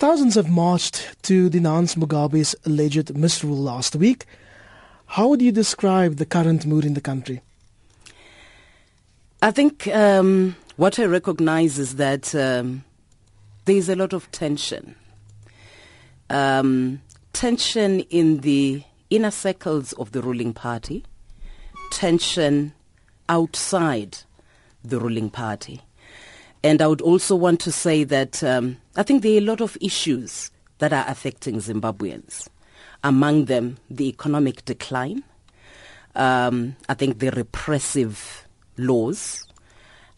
Thousands have marched to denounce Mugabe's alleged misrule last week. How would you describe the current mood in the country? I think um, what I recognize is that um, there is a lot of tension. Um, tension in the inner circles of the ruling party, tension outside the ruling party. And I would also want to say that um, I think there are a lot of issues that are affecting Zimbabweans. Among them, the economic decline. Um, I think the repressive laws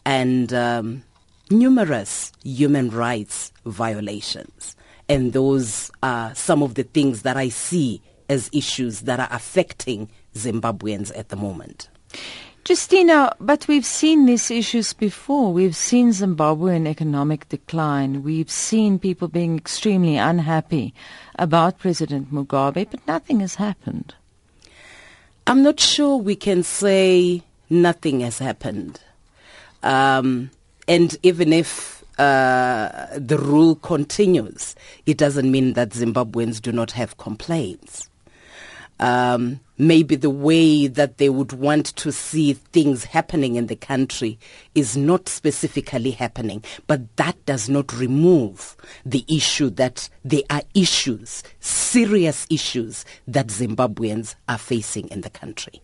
and um, numerous human rights violations. And those are some of the things that I see as issues that are affecting Zimbabweans at the moment. Jestina, but we've seen these issues before. We've seen Zimbabwean economic decline. We've seen people being extremely unhappy about President Mugabe, but nothing has happened. I'm not sure we can say nothing has happened. Um, and even if uh, the rule continues, it doesn't mean that Zimbabweans do not have complaints um, maybe the way that they would want to see things happening in the country is not specifically happening. But that does not remove the issue that there are issues, serious issues that Zimbabweans are facing in the country.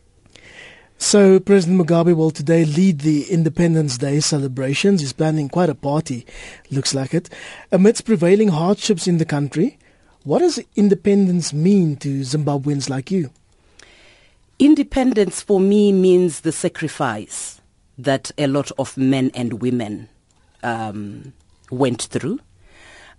So President Mugabe will today lead the Independence Day celebrations. He's planning quite a party, looks like it. Amidst prevailing hardships in the country, what does independence mean to Zimbabweans like you? Independence for me means the sacrifice that a lot of men and women um, went through.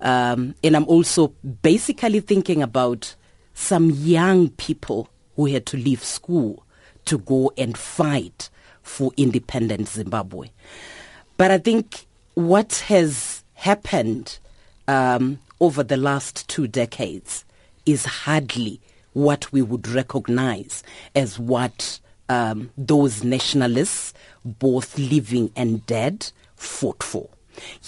Um, and I'm also basically thinking about some young people who had to leave school to go and fight for independent Zimbabwe. But I think what has happened um, over the last two decades is hardly what we would recognize as what um, those nationalists, both living and dead, fought for.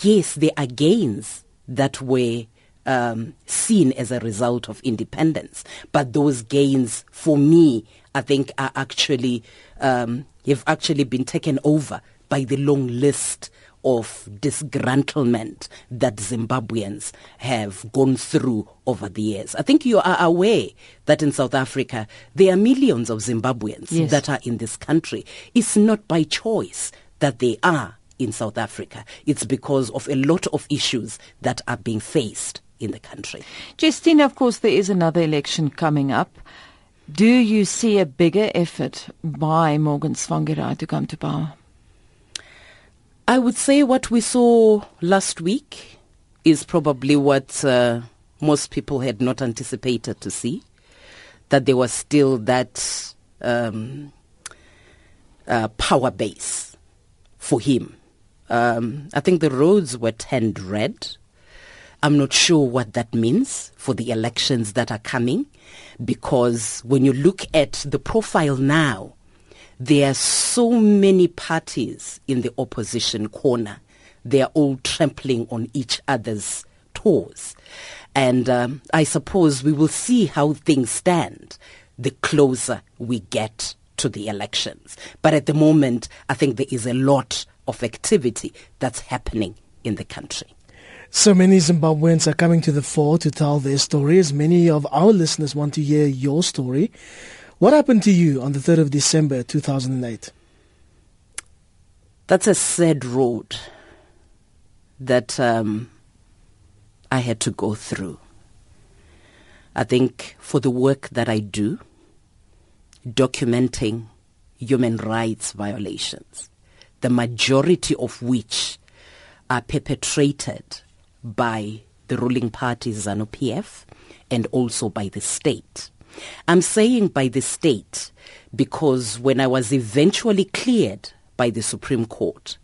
Yes, there are gains that were um, seen as a result of independence, but those gains, for me, I think, are actually um, have actually been taken over by the long list of disgruntlement that Zimbabweans have gone through over the years. I think you are aware that in South Africa there are millions of Zimbabweans yes. that are in this country. It's not by choice that they are in South Africa. It's because of a lot of issues that are being faced in the country. Justine, of course, there is another election coming up. Do you see a bigger effort by Morgan Tsvangirai to come to power? I would say what we saw last week is probably what uh, most people had not anticipated to see. That there was still that um, uh, power base for him. Um, I think the roads were turned red. I'm not sure what that means for the elections that are coming because when you look at the profile now there are so many parties in the opposition corner. They are all trampling on each other's toes. And um, I suppose we will see how things stand the closer we get to the elections. But at the moment, I think there is a lot of activity that's happening in the country. So many Zimbabweans are coming to the fore to tell their stories. Many of our listeners want to hear your story. What happened to you on the 3rd of December 2008? That's a sad road that um, I had to go through. I think for the work that I do, documenting human rights violations, the majority of which are perpetrated by the ruling party ZANU-PF and also by the state. I'm saying by the state because when I was eventually cleared by the Supreme Court,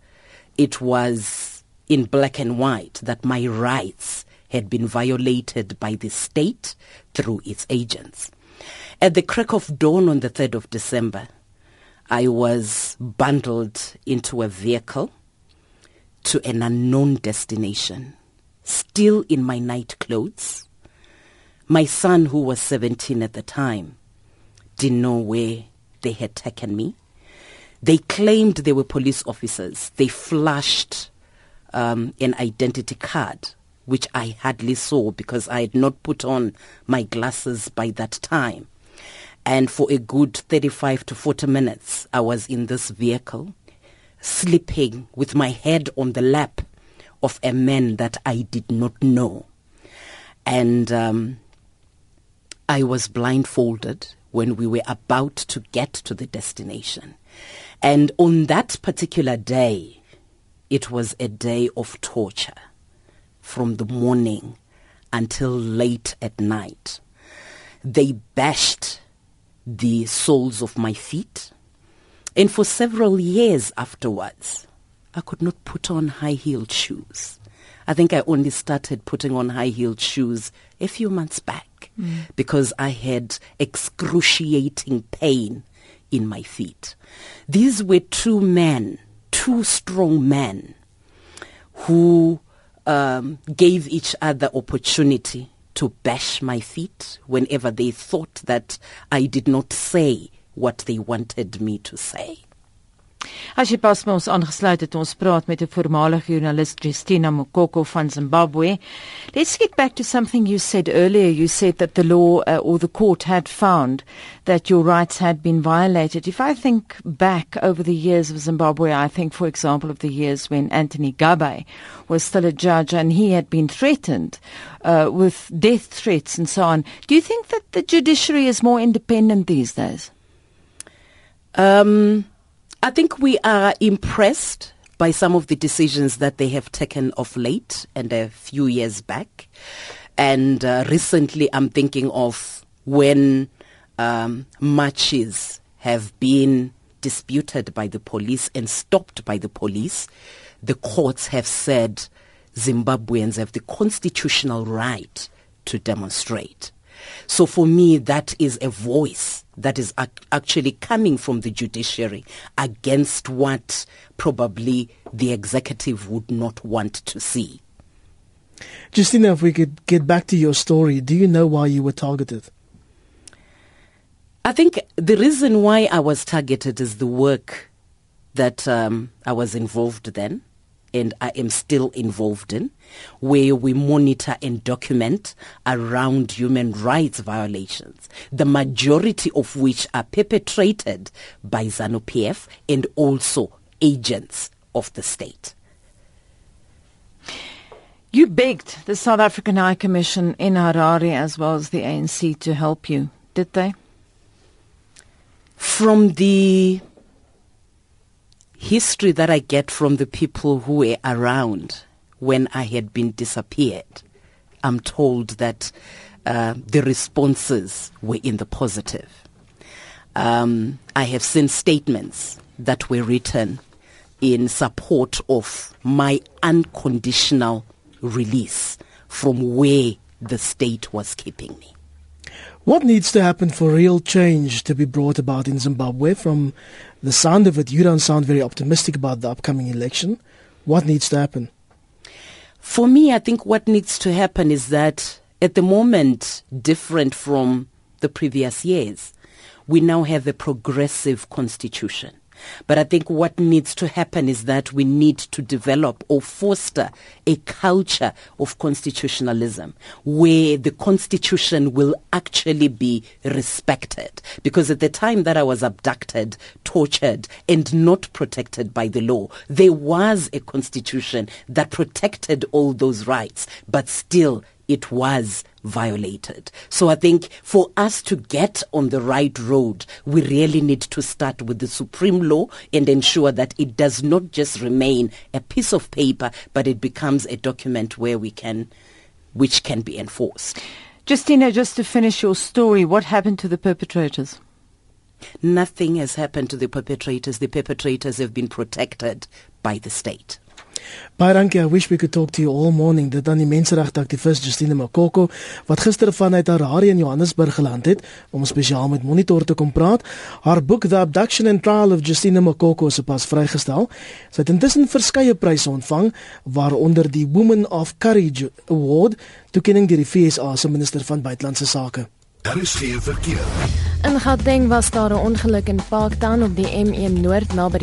it was in black and white that my rights had been violated by the state through its agents. At the crack of dawn on the 3rd of December, I was bundled into a vehicle to an unknown destination, still in my night clothes. My son, who was 17 at the time, didn't know where they had taken me. They claimed they were police officers. They flashed um, an identity card, which I hardly saw because I had not put on my glasses by that time. And for a good 35 to 40 minutes, I was in this vehicle, sleeping with my head on the lap of a man that I did not know. And um, I was blindfolded when we were about to get to the destination. And on that particular day, it was a day of torture from the morning until late at night. They bashed the soles of my feet. And for several years afterwards, I could not put on high heeled shoes. I think I only started putting on high heeled shoes a few months back mm. because I had excruciating pain in my feet. These were two men, two strong men, who um, gave each other opportunity to bash my feet whenever they thought that I did not say what they wanted me to say. As jy pas met ons aangesluit het, ons praat met 'n voormalige joernalis Christina Mokoko van Zimbabwe. Let's get back to something you said earlier. You said that the law uh, or the court had found that your rights had been violated. If I think back over the years of Zimbabwe, I think for example of the years when Anthony Gabe was still a judge and he had been threatened uh, with death threats and so on. Do you think that the judiciary is more independent these days? Um I think we are impressed by some of the decisions that they have taken of late and a few years back. And uh, recently, I'm thinking of when um, marches have been disputed by the police and stopped by the police. The courts have said Zimbabweans have the constitutional right to demonstrate. So for me, that is a voice that is ac- actually coming from the judiciary against what probably the executive would not want to see. Jestina, if we could get back to your story, do you know why you were targeted? I think the reason why I was targeted is the work that um, I was involved then and I am still involved in, where we monitor and document around human rights violations, the majority of which are perpetrated by ZANU PF and also agents of the state. You begged the South African High Commission in Harare as well as the ANC to help you, did they? From the history that I get from the people who were around when I had been disappeared, I'm told that uh, the responses were in the positive. Um, I have seen statements that were written in support of my unconditional release from where the state was keeping me. What needs to happen for real change to be brought about in Zimbabwe? From the sound of it, you don't sound very optimistic about the upcoming election. What needs to happen? For me, I think what needs to happen is that at the moment, different from the previous years, we now have a progressive constitution. But I think what needs to happen is that we need to develop or foster a culture of constitutionalism where the constitution will actually be respected. Because at the time that I was abducted, tortured, and not protected by the law, there was a constitution that protected all those rights, but still it was violated. So I think for us to get on the right road, we really need to start with the supreme law and ensure that it does not just remain a piece of paper, but it becomes a document where we can, which can be enforced. Jestina, just to finish your story, what happened to the perpetrators? Nothing has happened to the perpetrators. The perpetrators have been protected by the state. Baie dankie. I wish we could talk to you all morning. Dit aan die menseregte aktivis Justine Makoko wat gister vanuit Harare in Johannesburg geland het om spesiaal met Monitor te kom praat. Haar boek The Abduction and Trial of Justine Makoko is pas vrygestel. Sy het intussen verskeie pryse ontvang, waaronder die Women of Courage Award, toekenning deur die FSA se minister van buitelandse sake. Daar is geen verkeer. In Gauteng was daar 'n ongeluk in Parktown op die M1 Noord naby